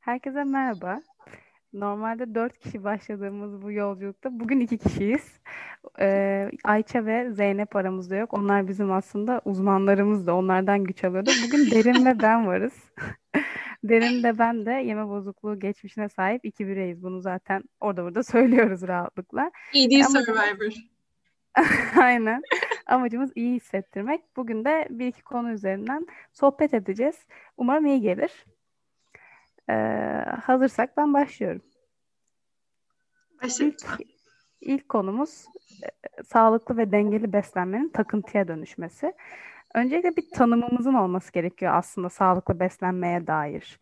Herkese merhaba. Normalde dört kişi başladığımız bu yolculukta bugün iki kişiyiz. Ee, Ayça ve Zeynep aramızda yok. Onlar bizim aslında uzmanlarımız da onlardan güç alıyordu. Bugün Derin ve ben varız. Derin de ben de yeme bozukluğu geçmişine sahip iki bireyiz. Bunu zaten orada burada söylüyoruz rahatlıkla. ED Ama... Survivor. Aynen. Amacımız iyi hissettirmek. Bugün de bir iki konu üzerinden sohbet edeceğiz. Umarım iyi gelir. Ee, hazırsak ben başlıyorum. İlk, ilk konumuz e, sağlıklı ve dengeli beslenmenin takıntıya dönüşmesi. Öncelikle bir tanımımızın olması gerekiyor aslında sağlıklı beslenmeye dair.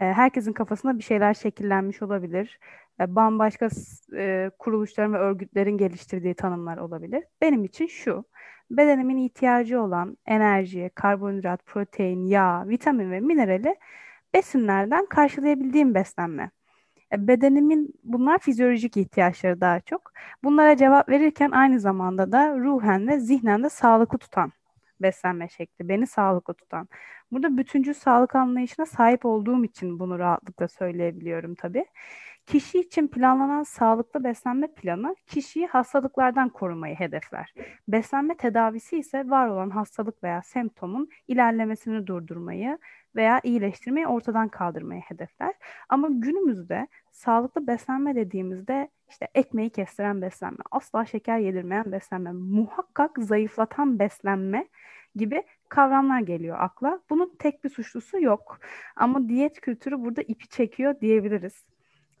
E, herkesin kafasında bir şeyler şekillenmiş olabilir. E, bambaşka e, kuruluşların ve örgütlerin geliştirdiği tanımlar olabilir. Benim için şu, bedenimin ihtiyacı olan enerji, karbonhidrat, protein, yağ, vitamin ve minerali besinlerden karşılayabildiğim beslenme. E, bedenimin bunlar fizyolojik ihtiyaçları daha çok. Bunlara cevap verirken aynı zamanda da ruhen ve zihnen de sağlıklı tutan beslenme şekli, beni sağlıklı tutan. Burada bütüncül sağlık anlayışına sahip olduğum için bunu rahatlıkla söyleyebiliyorum tabii. Kişi için planlanan sağlıklı beslenme planı kişiyi hastalıklardan korumayı hedefler. Beslenme tedavisi ise var olan hastalık veya semptomun ilerlemesini durdurmayı veya iyileştirmeyi ortadan kaldırmayı hedefler. Ama günümüzde sağlıklı beslenme dediğimizde işte ekmeği kestiren beslenme, asla şeker yedirmeyen beslenme, muhakkak zayıflatan beslenme gibi kavramlar geliyor akla. Bunun tek bir suçlusu yok. Ama diyet kültürü burada ipi çekiyor diyebiliriz.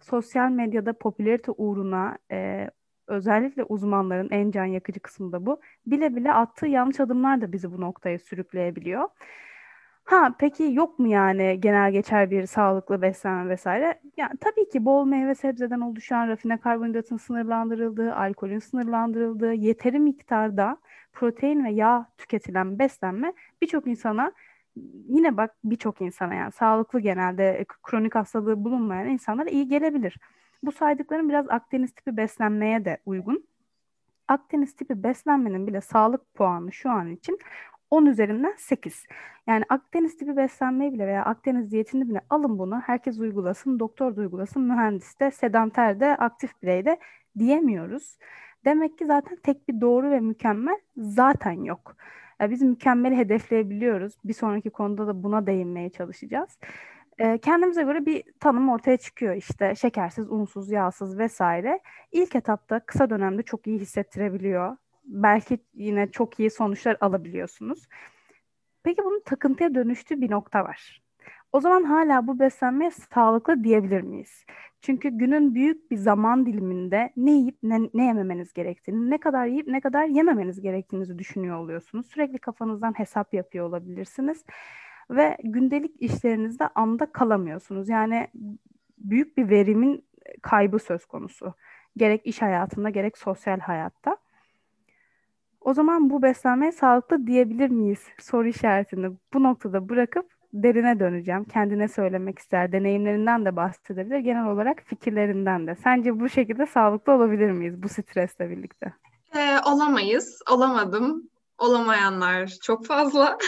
Sosyal medyada popülarite uğruna e, özellikle uzmanların en can yakıcı kısmı da bu. Bile bile attığı yanlış adımlar da bizi bu noktaya sürükleyebiliyor. Ha peki yok mu yani genel geçer bir sağlıklı beslenme vesaire? Yani tabii ki bol meyve sebzeden oluşan rafine karbonhidratın sınırlandırıldığı, alkolün sınırlandırıldığı, yeteri miktarda protein ve yağ tüketilen beslenme birçok insana yine bak birçok insana yani sağlıklı genelde kronik hastalığı bulunmayan insanlara iyi gelebilir. Bu saydıklarım biraz Akdeniz tipi beslenmeye de uygun. Akdeniz tipi beslenmenin bile sağlık puanı şu an için 10 üzerinden 8. Yani Akdeniz tipi beslenmeyi bile veya Akdeniz diyetini bile alın bunu. Herkes uygulasın, doktor da uygulasın, mühendis de, sedanter de, aktif birey de diyemiyoruz. Demek ki zaten tek bir doğru ve mükemmel zaten yok. Yani biz mükemmeli hedefleyebiliyoruz. Bir sonraki konuda da buna değinmeye çalışacağız. Ee, kendimize göre bir tanım ortaya çıkıyor işte şekersiz, unsuz, yağsız vesaire. İlk etapta kısa dönemde çok iyi hissettirebiliyor belki yine çok iyi sonuçlar alabiliyorsunuz. Peki bunun takıntıya dönüştüğü bir nokta var. O zaman hala bu beslenme sağlıklı diyebilir miyiz? Çünkü günün büyük bir zaman diliminde ne yiyip ne, ne yememeniz gerektiğini, ne kadar yiyip ne kadar yememeniz gerektiğinizi düşünüyor oluyorsunuz. Sürekli kafanızdan hesap yapıyor olabilirsiniz. Ve gündelik işlerinizde anda kalamıyorsunuz. Yani büyük bir verimin kaybı söz konusu. Gerek iş hayatında gerek sosyal hayatta. O zaman bu beslenmeye sağlıklı diyebilir miyiz? Soru işaretini bu noktada bırakıp derine döneceğim. Kendine söylemek ister, deneyimlerinden de bahsedebilir, genel olarak fikirlerinden de. Sence bu şekilde sağlıklı olabilir miyiz bu stresle birlikte? Ee, olamayız, olamadım. Olamayanlar çok fazla.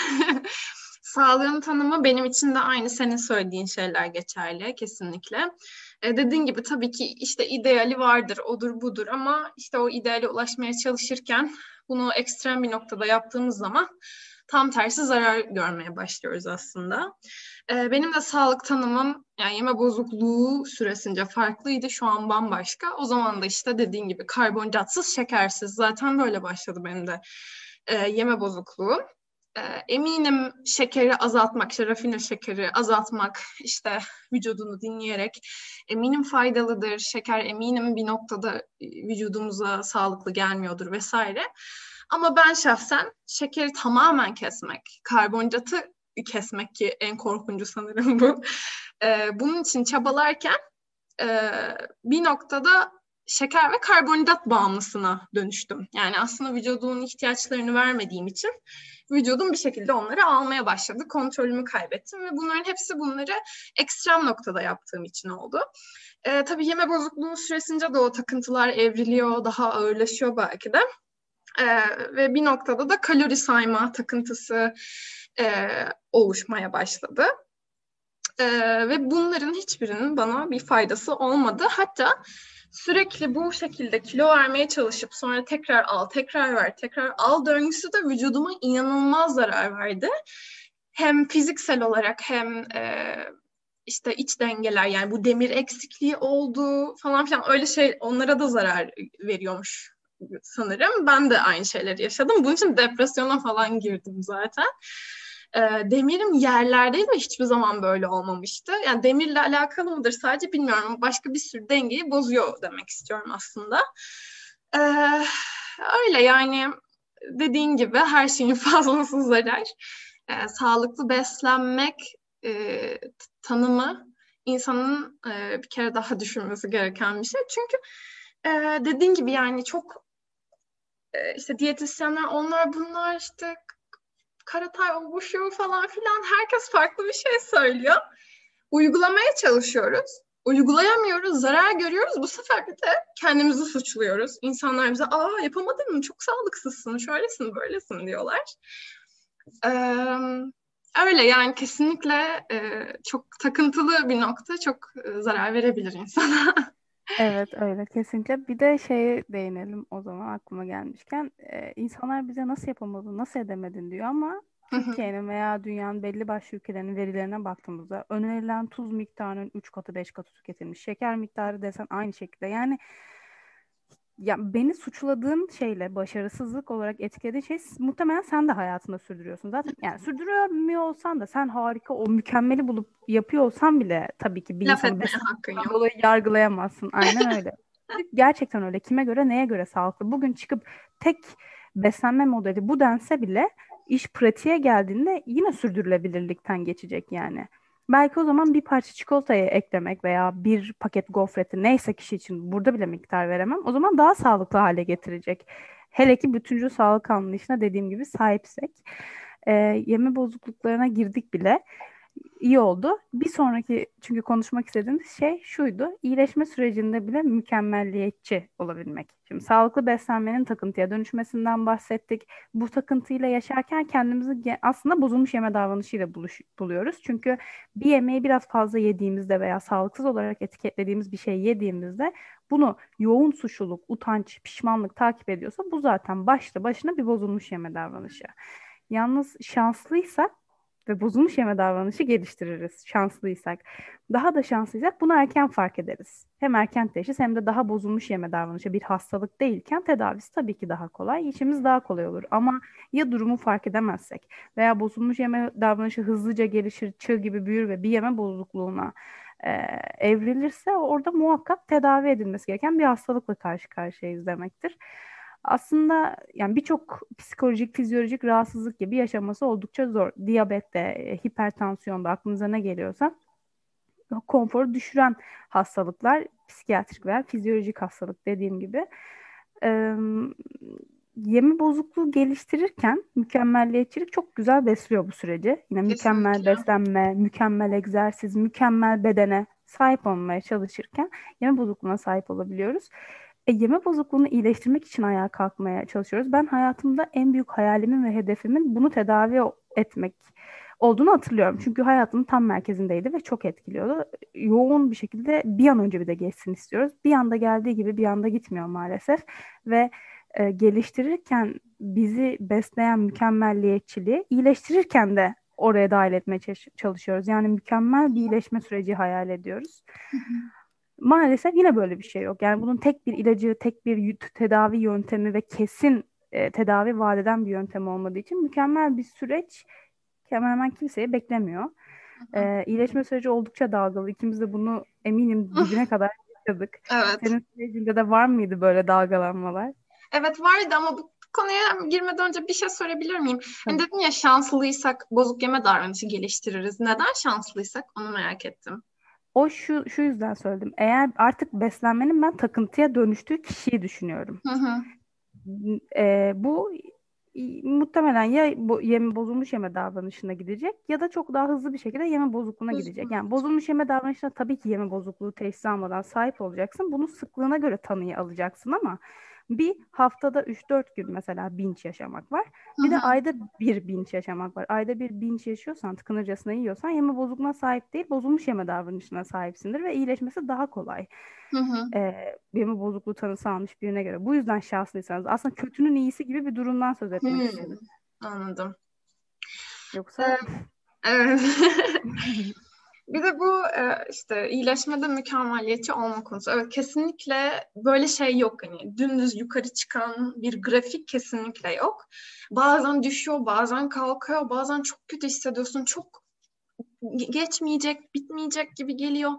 Sağlığın tanımı benim için de aynı senin söylediğin şeyler geçerli kesinlikle. E, dediğin gibi tabii ki işte ideali vardır, odur budur ama işte o ideale ulaşmaya çalışırken bunu ekstrem bir noktada yaptığımız zaman tam tersi zarar görmeye başlıyoruz aslında. Ee, benim de sağlık tanımım yani yeme bozukluğu süresince farklıydı. Şu an bambaşka. O zaman da işte dediğin gibi karbonhidratsız, şekersiz. Zaten böyle başladı benim de e, yeme bozukluğu. E, eminim şekeri azaltmak, işte rafine şekeri azaltmak, işte vücudunu dinleyerek eminim faydalıdır. Şeker eminim bir noktada vücudumuza sağlıklı gelmiyordur vesaire. Ama ben şahsen şekeri tamamen kesmek, karbonhidratı kesmek ki en korkuncu sanırım bu. E, bunun için çabalarken e, bir noktada şeker ve karbonhidrat bağımlısına dönüştüm. Yani aslında vücudumun ihtiyaçlarını vermediğim için vücudum bir şekilde onları almaya başladı. Kontrolümü kaybettim ve bunların hepsi bunları ekstrem noktada yaptığım için oldu. Ee, tabii yeme bozukluğu süresince de o takıntılar evriliyor, daha ağırlaşıyor belki de. Ee, ve bir noktada da kalori sayma takıntısı e, oluşmaya başladı. Ee, ve bunların hiçbirinin bana bir faydası olmadı. Hatta sürekli bu şekilde kilo vermeye çalışıp sonra tekrar al, tekrar ver, tekrar al döngüsü de vücuduma inanılmaz zarar verdi. Hem fiziksel olarak hem e, işte iç dengeler yani bu demir eksikliği oldu falan filan öyle şey onlara da zarar veriyormuş sanırım. Ben de aynı şeyleri yaşadım. Bunun için depresyona falan girdim zaten. E, demirim yerlerdeydi ve hiçbir zaman böyle olmamıştı. Yani demirle alakalı mıdır sadece bilmiyorum başka bir sürü dengeyi bozuyor demek istiyorum aslında. E, öyle yani dediğin gibi her şeyin fazlası zarar. E, sağlıklı beslenmek e, tanımı insanın e, bir kere daha düşünmesi gereken bir şey. Çünkü e, dediğin gibi yani çok işte diyetisyenler onlar bunlar işte Karatay oluşuyor falan filan herkes farklı bir şey söylüyor. Uygulamaya çalışıyoruz. Uygulayamıyoruz, zarar görüyoruz. Bu sefer de kendimizi suçluyoruz. İnsanlar bize aa yapamadın mı çok sağlıksızsın, şöylesin, böylesin diyorlar. Ee, öyle yani kesinlikle e, çok takıntılı bir nokta çok e, zarar verebilir insana. Evet öyle kesinlikle. Bir de şeye değinelim o zaman aklıma gelmişken. Ee, insanlar bize nasıl yapamadın, nasıl edemedin diyor ama Türkiye'nin veya dünyanın belli başlı ülkelerinin verilerine baktığımızda önerilen tuz miktarının 3 katı 5 katı tüketilmiş. Şeker miktarı desen aynı şekilde. Yani ya beni suçladığın şeyle başarısızlık olarak etkilediğin şey muhtemelen sen de hayatında sürdürüyorsun. Zaten yani sürdüremiyor olsan da sen harika o mükemmeli bulup yapıyor olsan bile tabii ki bir Laf insanı dolayı yargılayamazsın. Aynen öyle. Gerçekten öyle. Kime göre neye göre sağlıklı? Bugün çıkıp tek beslenme modeli bu dense bile iş pratiğe geldiğinde yine sürdürülebilirlikten geçecek yani. Belki o zaman bir parça çikolatayı eklemek veya bir paket gofreti neyse kişi için burada bile miktar veremem. O zaman daha sağlıklı hale getirecek. Hele ki bütüncül sağlık anlayışına dediğim gibi sahipsek. E, yeme bozukluklarına girdik bile iyi oldu. Bir sonraki çünkü konuşmak istediğimiz şey şuydu. İyileşme sürecinde bile mükemmelliyetçi olabilmek. Şimdi sağlıklı beslenmenin takıntıya dönüşmesinden bahsettik. Bu takıntıyla yaşarken kendimizi aslında bozulmuş yeme davranışıyla buluş, buluyoruz. Çünkü bir yemeği biraz fazla yediğimizde veya sağlıksız olarak etiketlediğimiz bir şey yediğimizde bunu yoğun suçluluk, utanç, pişmanlık takip ediyorsa bu zaten başta başına bir bozulmuş yeme davranışı. Yalnız şanslıysak ve bozulmuş yeme davranışı geliştiririz şanslıysak. Daha da şanslıysak bunu erken fark ederiz. Hem erken teşhis hem de daha bozulmuş yeme davranışı bir hastalık değilken tedavisi tabii ki daha kolay. İşimiz daha kolay olur ama ya durumu fark edemezsek veya bozulmuş yeme davranışı hızlıca gelişir, çığ gibi büyür ve bir yeme bozukluğuna e, evrilirse orada muhakkak tedavi edilmesi gereken bir hastalıkla karşı karşıyayız demektir aslında yani birçok psikolojik, fizyolojik rahatsızlık gibi yaşaması oldukça zor. Diyabette, e, hipertansiyonda aklınıza ne geliyorsa konforu düşüren hastalıklar, psikiyatrik veya fizyolojik hastalık dediğim gibi. Ee, yeme bozukluğu geliştirirken mükemmelliyetçilik çok güzel besliyor bu süreci. Yine Kesinlikle. mükemmel beslenme, mükemmel egzersiz, mükemmel bedene sahip olmaya çalışırken yeme bozukluğuna sahip olabiliyoruz. E, yeme bozukluğunu iyileştirmek için ayağa kalkmaya çalışıyoruz. Ben hayatımda en büyük hayalimin ve hedefimin bunu tedavi etmek olduğunu hatırlıyorum. Çünkü hayatımın tam merkezindeydi ve çok etkiliyordu. Yoğun bir şekilde bir an önce bir de geçsin istiyoruz. Bir anda geldiği gibi bir anda gitmiyor maalesef. Ve e, geliştirirken bizi besleyen mükemmelliyetçiliği iyileştirirken de oraya dahil etmeye çalışıyoruz. Yani mükemmel bir iyileşme süreci hayal ediyoruz. Maalesef yine böyle bir şey yok. Yani bunun tek bir ilacı, tek bir tedavi yöntemi ve kesin e, tedavi vaat eden bir yöntem olmadığı için mükemmel bir süreç hemen hemen kimseye beklemiyor. E, iyileşme süreci oldukça dalgalı. İkimiz de bunu eminim dibine kadar yaşadık. Evet. Senin sürecinde de var mıydı böyle dalgalanmalar? Evet vardı ama bu konuya girmeden önce bir şey sorabilir miyim? Hani dedin ya şanslıysak bozuk yeme davranışı geliştiririz. Neden şanslıysak onu merak ettim. O şu şu yüzden söyledim. Eğer artık beslenmenin ben takıntıya dönüştüğü kişiyi düşünüyorum. Hı hı. E, bu muhtemelen ya bu yeme bozulmuş yeme davranışına gidecek ya da çok daha hızlı bir şekilde yeme bozukluğuna gidecek. Yani bozulmuş yeme davranışına tabii ki yeme bozukluğu teşhis almadan sahip olacaksın. Bunu sıklığına göre tanıyı alacaksın ama Bir haftada 3-4 gün mesela binç yaşamak var. Bir de ayda bir binç yaşamak var. Ayda bir binç yaşıyorsan, tıkınırcasına yiyorsan yeme bozukluğuna sahip değil, bozulmuş yeme davranışına sahipsindir ve iyileşmesi daha kolay. Hı hı. Ee, yeme bozukluğu tanısı almış birine göre. Bu yüzden şanslıysanız aslında kötünün iyisi gibi bir durumdan söz etmek hmm. istedim. Anladım. Yoksa... Ee, evet. Bir de bu e, işte iyileşmede mükemmeliyetçi olma konusu. Evet kesinlikle böyle şey yok hani dümdüz yukarı çıkan bir grafik kesinlikle yok. Bazen düşüyor, bazen kalkıyor, bazen çok kötü hissediyorsun. Çok geçmeyecek, bitmeyecek gibi geliyor.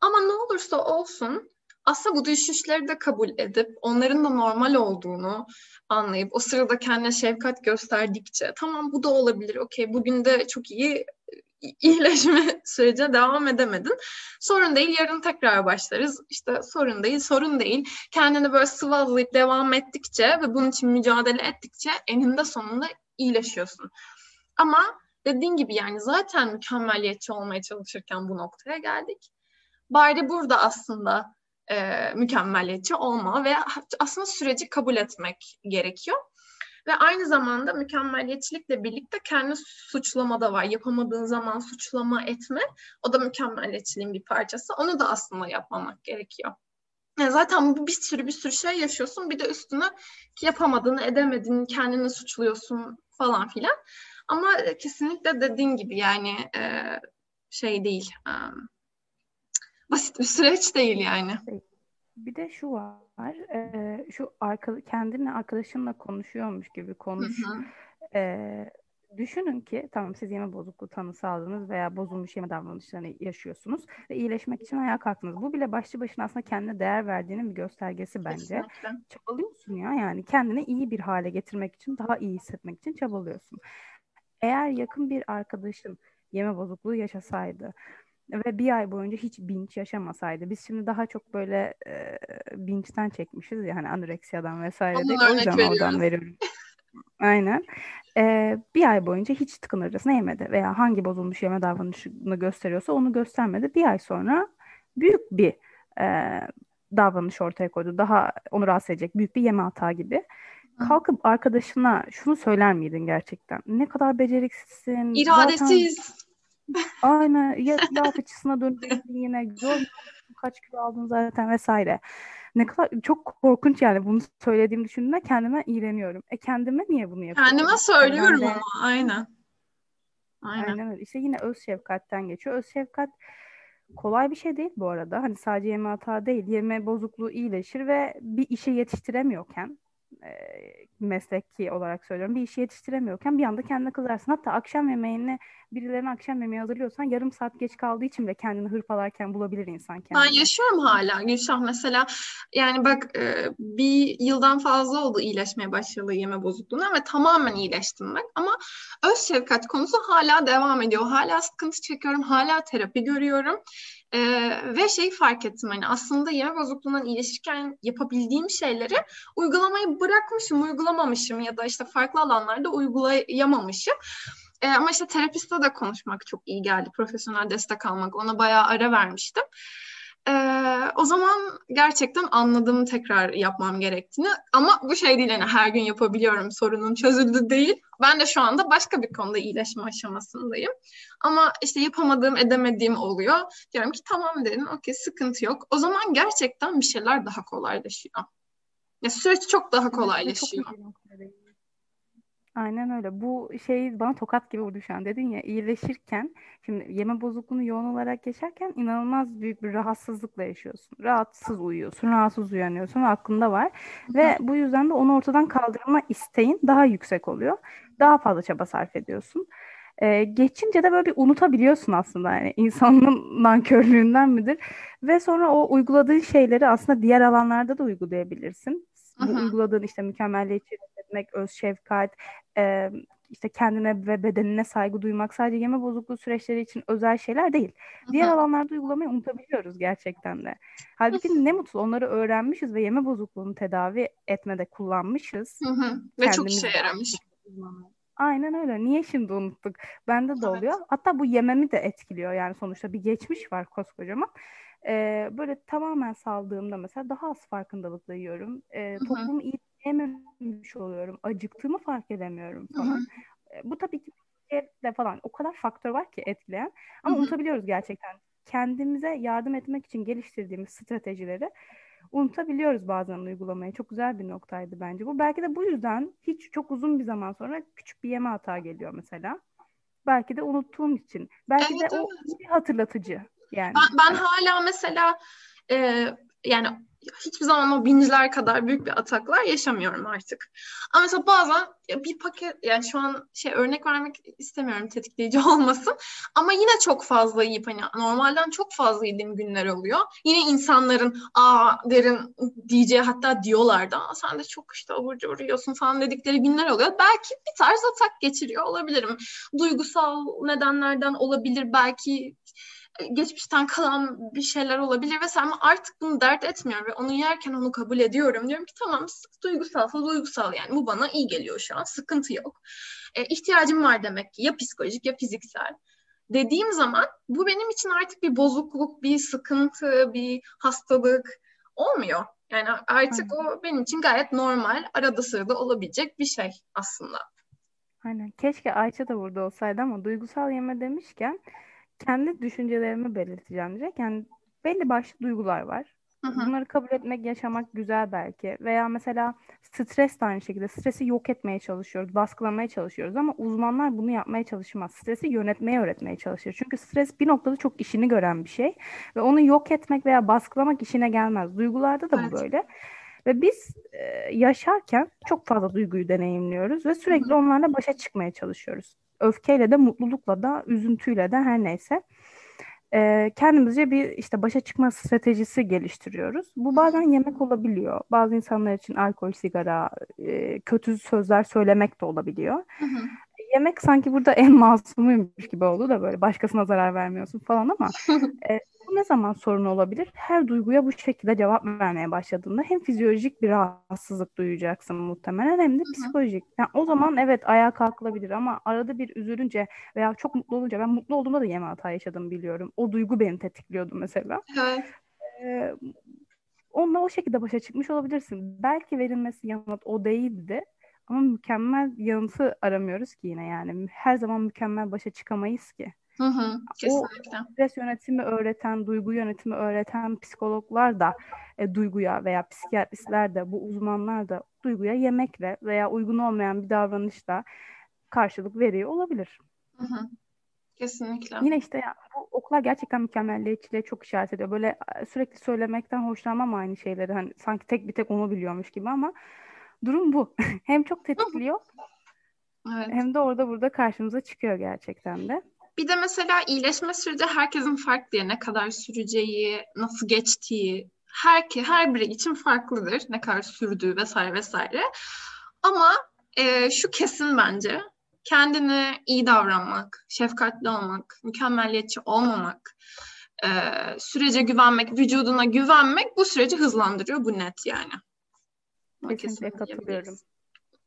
Ama ne olursa olsun aslında bu düşüşleri de kabul edip onların da normal olduğunu anlayıp o sırada kendine şefkat gösterdikçe tamam bu da olabilir okey bugün de çok iyi iyileşme sürece devam edemedin. Sorun değil yarın tekrar başlarız. İşte sorun değil sorun değil. Kendini böyle sıvazlayıp devam ettikçe ve bunun için mücadele ettikçe eninde sonunda iyileşiyorsun. Ama dediğin gibi yani zaten mükemmeliyetçi olmaya çalışırken bu noktaya geldik. Bari burada aslında e, mükemmeliyetçi olma ve aslında süreci kabul etmek gerekiyor. Ve aynı zamanda mükemmeliyetçilikle birlikte kendi suçlama da var. Yapamadığın zaman suçlama etme. O da mükemmeliyetçiliğin bir parçası. Onu da aslında yapmamak gerekiyor. Yani zaten bu bir sürü bir sürü şey yaşıyorsun. Bir de üstüne yapamadığını, edemediğini, kendini suçluyorsun falan filan. Ama kesinlikle dediğin gibi yani e, şey değil. E, basit bir süreç değil yani. Bir de şu var. E, şu arka, kendinle arkadaşınla konuşuyormuş gibi konuş. Hı hı. E, düşünün ki tamam siz yeme bozukluğu tanısı aldınız veya bozulmuş yeme davranışlarını yaşıyorsunuz ve iyileşmek için ayağa kalktınız. Bu bile başlı başına aslında kendine değer verdiğinin bir göstergesi bence. Kesinlikle. Çabalıyorsun ya yani kendini iyi bir hale getirmek için daha iyi hissetmek için çabalıyorsun. Eğer yakın bir arkadaşın yeme bozukluğu yaşasaydı ve bir ay boyunca hiç binç yaşamasaydı. Biz şimdi daha çok böyle e, binçten çekmişiz ya hani anoreksiyadan vesaire değil. O yüzden veriyoruz. oradan veriyorum. Aynen. Ee, bir ay boyunca hiç tıkın arasına yemedi veya hangi bozulmuş yeme davranışını gösteriyorsa onu göstermedi. Bir ay sonra büyük bir e, davranış ortaya koydu. Daha onu rahatsız edecek büyük bir yeme hata gibi. Kalkıp arkadaşına şunu söyler miydin gerçekten? Ne kadar beceriksizsin. İradesiz. Zaten Aynen ya yağ fıçısına döndün yine gör kaç kilo aldın zaten vesaire. Ne kadar çok korkunç yani bunu söylediğim düşündüğümde kendime iğreniyorum. E kendime niye bunu yapıyorum? Kendime söylüyorum ama aynen. Aynen. Aynen öyle. İşte yine öz şefkatten geçiyor. Öz şefkat kolay bir şey değil bu arada. Hani sadece yeme hata değil. Yeme bozukluğu iyileşir ve bir işe yetiştiremiyorken e, mesleki olarak söylüyorum bir işi yetiştiremiyorken bir anda kendine kızarsın. Hatta akşam yemeğini birilerine akşam yemeği hazırlıyorsan yarım saat geç kaldığı için bile kendini hırpalarken bulabilir insan kendini. Ben yaşıyorum hala Gülşah mesela yani bak e, bir yıldan fazla oldu iyileşmeye başladığı yeme bozukluğuna ve tamamen iyileştim ben ama öz şefkat konusu hala devam ediyor. Hala sıkıntı çekiyorum, hala terapi görüyorum. Ee, ve şeyi fark ettim hani aslında yeme bozukluğundan iyileşirken yapabildiğim şeyleri uygulamayı bırakmışım, uygulamamışım ya da işte farklı alanlarda uygulayamamışım. E, ama işte terapiste de konuşmak çok iyi geldi. Profesyonel destek almak. Ona bayağı ara vermiştim. E, o zaman gerçekten anladım tekrar yapmam gerektiğini. Ama bu şey değil yani her gün yapabiliyorum sorunun çözüldü değil. Ben de şu anda başka bir konuda iyileşme aşamasındayım. Ama işte yapamadığım, edemediğim oluyor. Diyorum ki tamam dedim, okey sıkıntı yok. O zaman gerçekten bir şeyler daha kolaylaşıyor. Ya süreç çok daha kolaylaşıyor. Çok Aynen öyle. Bu şey bana tokat gibi vurdu şu an. Dedin ya iyileşirken şimdi yeme bozukluğunu yoğun olarak yaşarken inanılmaz büyük bir rahatsızlıkla yaşıyorsun. Rahatsız uyuyorsun, rahatsız uyanıyorsun ve aklında var. Ve bu yüzden de onu ortadan kaldırma isteğin daha yüksek oluyor. Daha fazla çaba sarf ediyorsun. Ee, geçince de böyle bir unutabiliyorsun aslında yani insanın nankörlüğünden midir? Ve sonra o uyguladığın şeyleri aslında diğer alanlarda da uygulayabilirsin. Bu uyguladığın işte mükemmelliyetçi etmek, öz şefkat, e, işte kendine ve bedenine saygı duymak sadece yeme bozukluğu süreçleri için özel şeyler değil. Diğer alanlarda uygulamayı unutabiliyoruz gerçekten de. Halbuki ne mutlu onları öğrenmişiz ve yeme bozukluğunu tedavi etmede kullanmışız. Hı hı. Ve çok işe yaramış. Aynen öyle. Niye şimdi unuttuk? Bende de oluyor. Evet. Hatta bu yememi de etkiliyor. Yani sonuçta bir geçmiş var koskocaman. Ee, böyle tamamen saldığımda mesela daha az farkındalıkla yiyorum. Ee, toplumu iyi yememiş oluyorum. Acıktığımı fark edemiyorum falan. Ee, bu tabii ki de falan o kadar faktör var ki etkileyen. Ama Hı-hı. unutabiliyoruz gerçekten. Kendimize yardım etmek için geliştirdiğimiz stratejileri unutabiliyoruz bazen uygulamayı. Çok güzel bir noktaydı bence bu. Belki de bu yüzden hiç çok uzun bir zaman sonra küçük bir yeme hata geliyor mesela. Belki de unuttuğum için. Belki evet, de evet. o bir hatırlatıcı. Yani. Ben, ben hala mesela e, yani hiçbir zaman o binciler kadar büyük bir ataklar yaşamıyorum artık. Ama mesela bazen bir paket yani şu an şey örnek vermek istemiyorum tetikleyici olmasın ama yine çok fazla yiyip hani normalden çok fazla yediğim günler oluyor. Yine insanların aa derin diyeceği hatta diyorlar da sen de çok işte abur cubur yiyorsun falan dedikleri günler oluyor. Belki bir tarz atak geçiriyor olabilirim. Duygusal nedenlerden olabilir belki geçmişten kalan bir şeyler olabilir ve sen artık bunu dert etmiyorum ve onu yerken onu kabul ediyorum. Diyorum ki tamam duygusalsa duygusal yani bu bana iyi geliyor şu an sıkıntı yok. E, ihtiyacım var demek ki ya psikolojik ya fiziksel. Dediğim zaman bu benim için artık bir bozukluk, bir sıkıntı, bir hastalık olmuyor. Yani artık Aynen. o benim için gayet normal, arada sırada olabilecek bir şey aslında. Aynen. Keşke Ayça da burada olsaydı ama duygusal yeme demişken kendi düşüncelerimi belirteceğim direkt. Yani belli başlı duygular var. Hı hı. Bunları kabul etmek, yaşamak güzel belki. Veya mesela stres de aynı şekilde. Stresi yok etmeye çalışıyoruz, baskılamaya çalışıyoruz ama uzmanlar bunu yapmaya çalışmaz. Stresi yönetmeye öğretmeye çalışır. Çünkü stres bir noktada çok işini gören bir şey ve onu yok etmek veya baskılamak işine gelmez. Duygularda da evet. bu böyle. Ve biz e, yaşarken çok fazla duyguyu deneyimliyoruz ve sürekli onlarla başa çıkmaya çalışıyoruz öfkeyle de mutlulukla da üzüntüyle de her neyse e, kendimizce bir işte başa çıkma stratejisi geliştiriyoruz. Bu bazen yemek olabiliyor. Bazı insanlar için alkol, sigara, e, kötü sözler söylemek de olabiliyor. Hı hı. Yemek sanki burada en masumuymuş gibi oldu da böyle başkasına zarar vermiyorsun falan ama e, bu ne zaman sorun olabilir? Her duyguya bu şekilde cevap vermeye başladığında hem fizyolojik bir rahatsızlık duyacaksın muhtemelen hem de psikolojik. Yani o zaman evet ayağa kalkılabilir ama arada bir üzülünce veya çok mutlu olunca ben mutlu olduğumda da yeme hata yaşadım biliyorum. O duygu beni tetikliyordu mesela. Evet. Ee, onunla o şekilde başa çıkmış olabilirsin. Belki verilmesi yanıt o değildi. Ama mükemmel yanıtı aramıyoruz ki yine yani. Her zaman mükemmel başa çıkamayız ki. Hı hı, kesinlikle. O stres yönetimi öğreten, duygu yönetimi öğreten psikologlar da e, duyguya veya psikiyatristler de bu uzmanlar da duyguya yemekle veya uygun olmayan bir davranışla karşılık veriyor olabilir. Hı hı. Kesinlikle. Yine işte ya, bu okullar gerçekten mükemmelliyetçiliğe çok işaret ediyor. Böyle e, sürekli söylemekten hoşlanmam aynı şeyleri. Hani sanki tek bir tek onu biliyormuş gibi ama durum bu. hem çok tetikliyor evet. hem de orada burada karşımıza çıkıyor gerçekten de. Bir de mesela iyileşme süreci herkesin farklı ne kadar süreceği, nasıl geçtiği her her biri için farklıdır. Ne kadar sürdüğü vesaire vesaire. Ama e, şu kesin bence kendine iyi davranmak, şefkatli olmak, mükemmelliyetçi olmamak, e, sürece güvenmek, vücuduna güvenmek bu süreci hızlandırıyor. Bu net yani. Kesinlikle katılıyorum.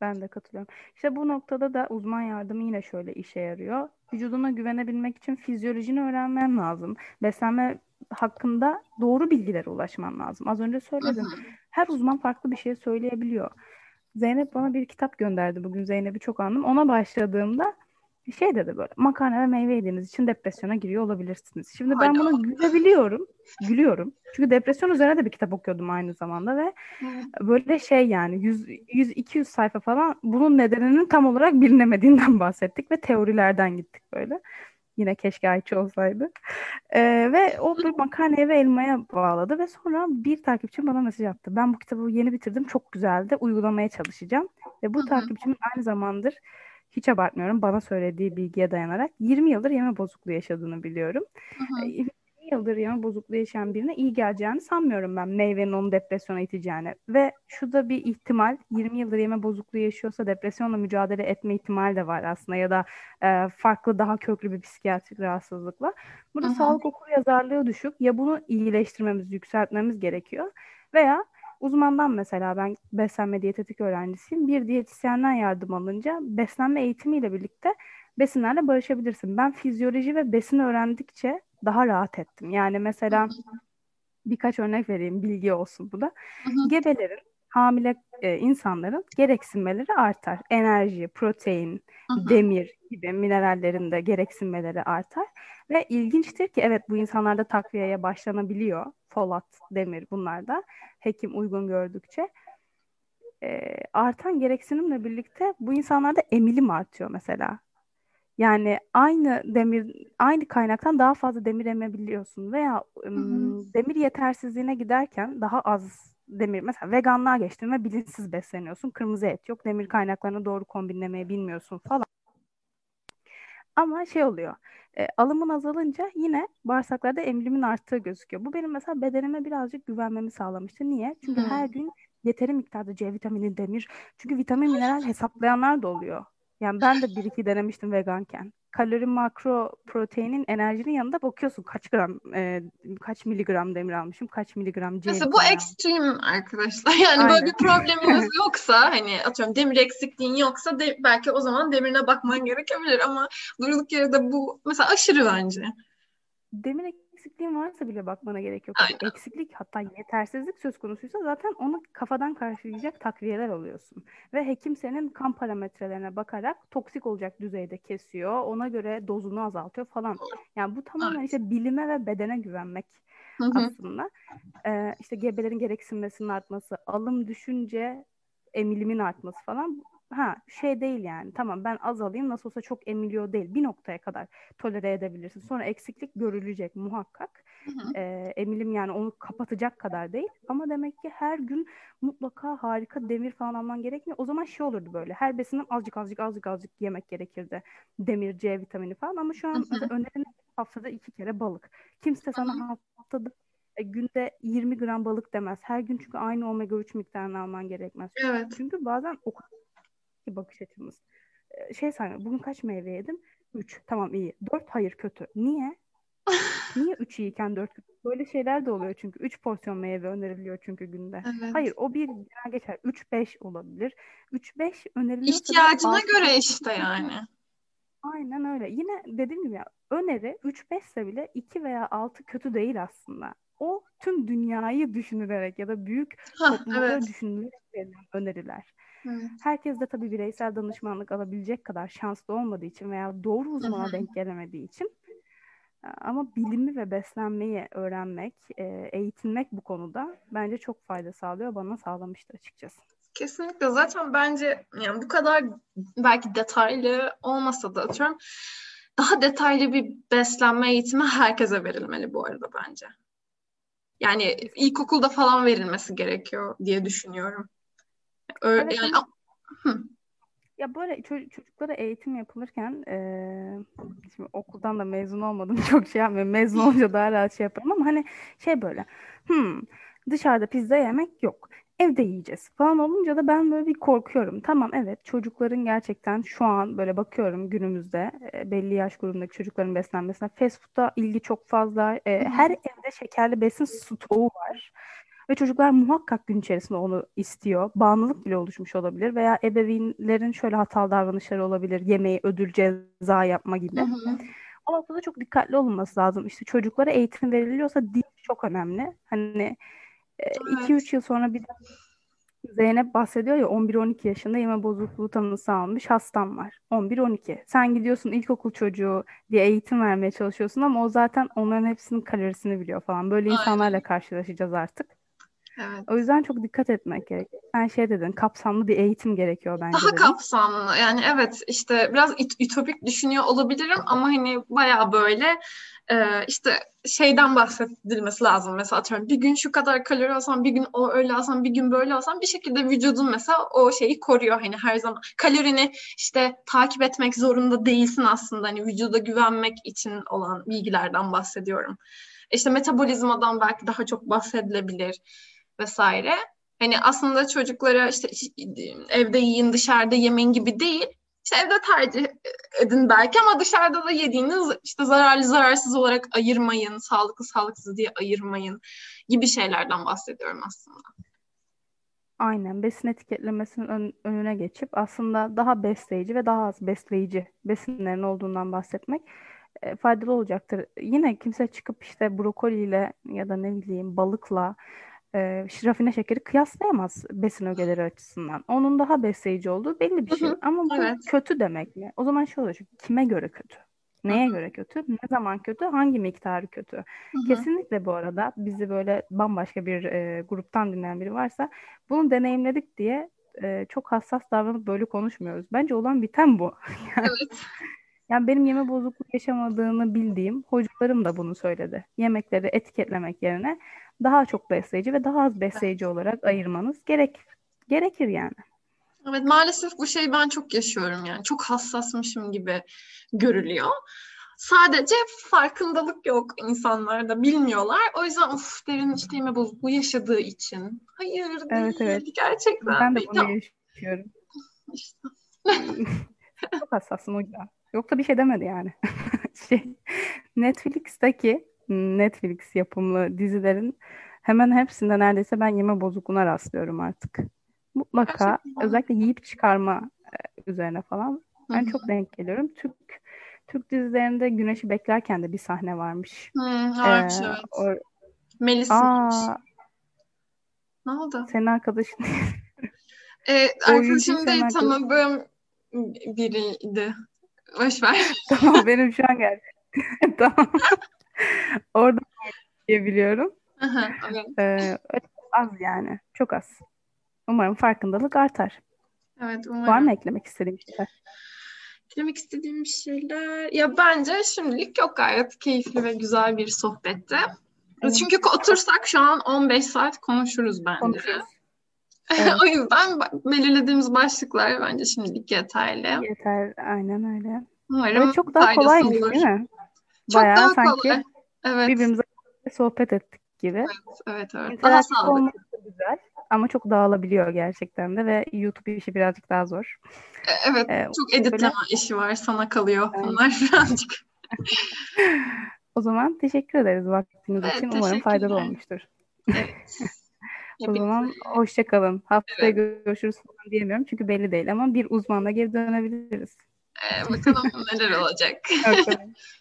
Ben de katılıyorum. İşte bu noktada da uzman yardımı yine şöyle işe yarıyor. Vücuduna güvenebilmek için fizyolojini öğrenmen lazım. Beslenme hakkında doğru bilgilere ulaşman lazım. Az önce söyledim. Her uzman farklı bir şey söyleyebiliyor. Zeynep bana bir kitap gönderdi bugün. Zeynep'i çok andım. Ona başladığımda şey dedi böyle makarna ve meyve yediğiniz için depresyona giriyor olabilirsiniz. Şimdi ben buna gülebiliyorum. Gülüyorum. Çünkü depresyon üzerine de bir kitap okuyordum aynı zamanda ve böyle şey yani 100 100 200 sayfa falan bunun nedeninin tam olarak bilinemediğinden bahsettik ve teorilerden gittik böyle. Yine keşke Ayça olsaydı. Ee, ve o bir makarnaya ve elmaya bağladı ve sonra bir takipçim bana mesaj attı. Ben bu kitabı yeni bitirdim. Çok güzeldi. Uygulamaya çalışacağım. Ve bu takipçimin aynı zamandır hiç abartmıyorum bana söylediği bilgiye dayanarak 20 yıldır yeme bozukluğu yaşadığını biliyorum. Hı hı. 20 yıldır yeme bozukluğu yaşayan birine iyi geleceğini sanmıyorum ben meyvenin onu depresyona iteceğini. Ve şu da bir ihtimal 20 yıldır yeme bozukluğu yaşıyorsa depresyonla mücadele etme ihtimali de var aslında ya da e, farklı daha köklü bir psikiyatrik rahatsızlıkla. Burada hı hı. sağlık okur yazarlığı düşük ya bunu iyileştirmemiz, yükseltmemiz gerekiyor veya Uzmandan mesela ben beslenme diyetetik öğrencisiyim. Bir diyetisyenden yardım alınca beslenme eğitimiyle birlikte besinlerle barışabilirsin. Ben fizyoloji ve besin öğrendikçe daha rahat ettim. Yani mesela birkaç örnek vereyim bilgi olsun bu da. Gebelerin hamile e, insanların gereksinmeleri artar. Enerji, protein, Hı-hı. demir gibi minerallerin de gereksinmeleri artar. Ve ilginçtir ki evet bu insanlarda takviyeye başlanabiliyor. Folat, demir bunlar da hekim uygun gördükçe. E, artan gereksinimle birlikte bu insanlarda emilim artıyor mesela. Yani aynı demir aynı kaynaktan daha fazla demir emebiliyorsun veya ım, demir yetersizliğine giderken daha az demir mesela veganlığa geçtin ve bilinçsiz besleniyorsun. Kırmızı et yok. Demir kaynaklarını doğru kombinlemeyi bilmiyorsun falan. Ama şey oluyor. E, alımın azalınca yine bağırsaklarda emilimin arttığı gözüküyor. Bu benim mesela bedenime birazcık güvenmemi sağlamıştı. Niye? Çünkü hmm. her gün yeteri miktarda C vitamini, demir. Çünkü vitamin, mineral hesaplayanlar da oluyor. Yani ben de bir iki denemiştim veganken. Kalori, makro, proteinin, enerjinin yanında bakıyorsun kaç gram, e, kaç miligram demir almışım, kaç miligram C. Mesela bu ekstrem arkadaşlar. Yani Aynen. böyle bir probleminiz yoksa hani atıyorum demir eksikliğin yoksa de, belki o zaman demirine bakman gerekebilir ama durduk yere de bu mesela aşırı bence. Demir eksikliğin varsa bile bakmana gerek yok. Aynen. Eksiklik hatta yetersizlik söz konusuysa zaten onu kafadan karşılayacak takviyeler alıyorsun. Ve hekim senin kan parametrelerine bakarak toksik olacak düzeyde kesiyor. Ona göre dozunu azaltıyor falan. Yani bu tamamen evet. işte bilime ve bedene güvenmek aslında. Ee, işte gebelerin gereksinmesinin artması, alım düşünce emilimin artması falan ha şey değil yani. Tamam ben az alayım nasıl olsa çok emiliyor değil. Bir noktaya kadar tolere edebilirsin. Sonra eksiklik görülecek muhakkak. Hı hı. E, emilim yani onu kapatacak kadar değil. Ama demek ki her gün mutlaka harika demir falan alman gerekmiyor. O zaman şey olurdu böyle her besinden azıcık azıcık azıcık azıcık yemek gerekirdi. Demir C vitamini falan. Ama şu an önerin haftada iki kere balık. Kimse sana haftada e, günde 20 gram balık demez. Her gün çünkü aynı omega 3 miktarını alman gerekmez. Evet. Çünkü bazen o ki bakış açımız. Şey sayma bugün kaç meyve yedim? 3. Tamam iyi. 4 hayır kötü. Niye? Niye 3 iyiyken 4 kötü? Böyle şeyler de oluyor çünkü. 3 porsiyon meyve öneriliyor çünkü günde. Evet. Hayır o bir genel geçer. 3-5 olabilir. 3-5 öneriliyor. İhtiyacına göre işte yani. Aynen öyle. Yine dediğim gibi ya öneri 3-5 ise bile 2 veya 6 kötü değil aslında. O tüm dünyayı düşünülerek ya da büyük toplumları evet. düşünülerek verilen öneriler. Evet. Herkes de tabii bireysel danışmanlık alabilecek kadar şanslı olmadığı için veya doğru uzmana Hı-hı. denk gelemediği için e, ama bilimi ve beslenmeyi öğrenmek, e, eğitilmek bu konuda bence çok fayda sağlıyor. Bana sağlamıştı açıkçası. Kesinlikle. Zaten bence yani bu kadar belki detaylı olmasa da atıyorum daha detaylı bir beslenme eğitimi herkese verilmeli bu arada bence. Yani ilkokulda falan verilmesi gerekiyor diye düşünüyorum. Öyle, evet, yani Ya böyle çocuklara eğitim yapılırken e, şimdi okuldan da mezun olmadım çok şey yapmıyorum. Mezun olunca daha rahat şey yaparım ama hani şey böyle hmm, dışarıda pizza yemek yok. Evde yiyeceğiz falan olunca da ben böyle bir korkuyorum. Tamam evet çocukların gerçekten şu an böyle bakıyorum günümüzde e, belli yaş grubundaki çocukların beslenmesine fast food'a ilgi çok fazla. E, her evde şekerli besin stoğu var. Ve çocuklar muhakkak gün içerisinde onu istiyor. Bağımlılık bile oluşmuş olabilir veya ebeveynlerin şöyle hatalı davranışları olabilir. Yemeği ödül ceza yapma gibi. Hı hı. O noktada çok dikkatli olunması lazım. İşte çocuklara eğitim veriliyorsa dil çok önemli. Hani 2-3 evet. yıl sonra bir Zeynep bahsediyor ya 11-12 yaşında yeme bozukluğu tanısı almış hastam var. 11-12. Sen gidiyorsun ilkokul çocuğu diye eğitim vermeye çalışıyorsun ama o zaten onların hepsinin kalorisini biliyor falan. Böyle Aynen. insanlarla karşılaşacağız artık. Evet. O yüzden çok dikkat etmek gerekiyor. Sen şey dedin, kapsamlı bir eğitim gerekiyor bence. Daha dedin. kapsamlı. Yani evet işte biraz ütopik düşünüyor olabilirim ama hani baya böyle e, işte şeyden bahsedilmesi lazım. Mesela atıyorum bir gün şu kadar kalori alsam, bir gün o öyle alsam, bir gün böyle alsam bir şekilde vücudun mesela o şeyi koruyor hani her zaman. Kalorini işte takip etmek zorunda değilsin aslında hani vücuda güvenmek için olan bilgilerden bahsediyorum. İşte metabolizmadan belki daha çok bahsedilebilir vesaire. Hani aslında çocuklara işte evde yiyin dışarıda yemeyin gibi değil. İşte evde tercih edin belki ama dışarıda da yediğiniz işte zararlı zararsız olarak ayırmayın, sağlıklı sağlıksız diye ayırmayın gibi şeylerden bahsediyorum aslında. Aynen besin etiketlemesinin ön- önüne geçip aslında daha besleyici ve daha az besleyici besinlerin olduğundan bahsetmek e, faydalı olacaktır. Yine kimse çıkıp işte brokoliyle ya da ne bileyim balıkla e, rafine şekeri kıyaslayamaz besin ögeleri açısından. Onun daha besleyici olduğu belli bir şey. Hı hı, Ama bu evet. kötü demek mi? O zaman şey olacak. Kime göre kötü? Neye göre kötü? Ne zaman kötü? Hangi miktarı kötü? Hı hı. Kesinlikle bu arada bizi böyle bambaşka bir e, gruptan dinleyen biri varsa bunu deneyimledik diye e, çok hassas davranıp böyle konuşmuyoruz. Bence olan biten bu. Evet. Yani benim yeme bozukluğu yaşamadığını bildiğim hocalarım da bunu söyledi. Yemekleri etiketlemek yerine daha çok besleyici ve daha az besleyici olarak ayırmanız gerek gerekir yani. Evet maalesef bu şeyi ben çok yaşıyorum yani. Çok hassasmışım gibi görülüyor. Sadece farkındalık yok insanlarda, bilmiyorlar. O yüzden of derin işte yeme bozukluğu yaşadığı için. Hayır Evet, değil, evet. gerçekten Ben de bunu yaşıyorum. İşte. Çok hassasım o yüzden. Yoksa bir şey demedi yani. Şey, Netflix'teki Netflix yapımlı dizilerin hemen hepsinde neredeyse ben yeme bozukluğuna rastlıyorum artık. Mutlaka Gerçekten. özellikle yiyip çıkarma e, üzerine falan ben çok denk geliyorum. Türk Türk dizilerinde Güneş'i beklerken de bir sahne varmış. Hmm, varmış Ee, evet. o- Melis aa Ne oldu? senin arkadaşın Ee, arkadaşım değil tanıdığım biriydi. Boş ver. Tamam benim şu an geldi. Tamam. Orada diyebiliyorum. Ee, az yani. Çok az. Umarım farkındalık artar. Evet Var umarım. mı eklemek istediğim şeyler? Demek istediğim şeyler. Ya bence şimdilik yok gayet keyifli ve güzel bir sohbetti. Evet. Çünkü otursak şu an 15 saat konuşuruz bence. Konuşuruz. Evet. o yüzden belirlediğimiz başlıklar bence şimdilik yeterli. Yeter. Aynen öyle. Umarım Evet çok daha kolaymış olur. değil mi? Çok Bayağı daha sanki kolay. Evet, birbirimize sohbet ettik gibi. evet, evet. Daha İnteraktif sağlıklı. olması güzel. Ama çok dağılabiliyor gerçekten de ve YouTube işi birazcık daha zor. E, Evet, Ee, çok editleme işi var. Sana kalıyor. Bunlar birazcık. o zaman teşekkür ederiz vaktiniz Evet, için. Umarım faydalı olmuştur. Evet. O zaman hoşça kalın. Haftaya görüşürüz falan diyemiyorum çünkü belli değil ama bir uzmanla geri dönebiliriz. Ee, bakalım neler olacak.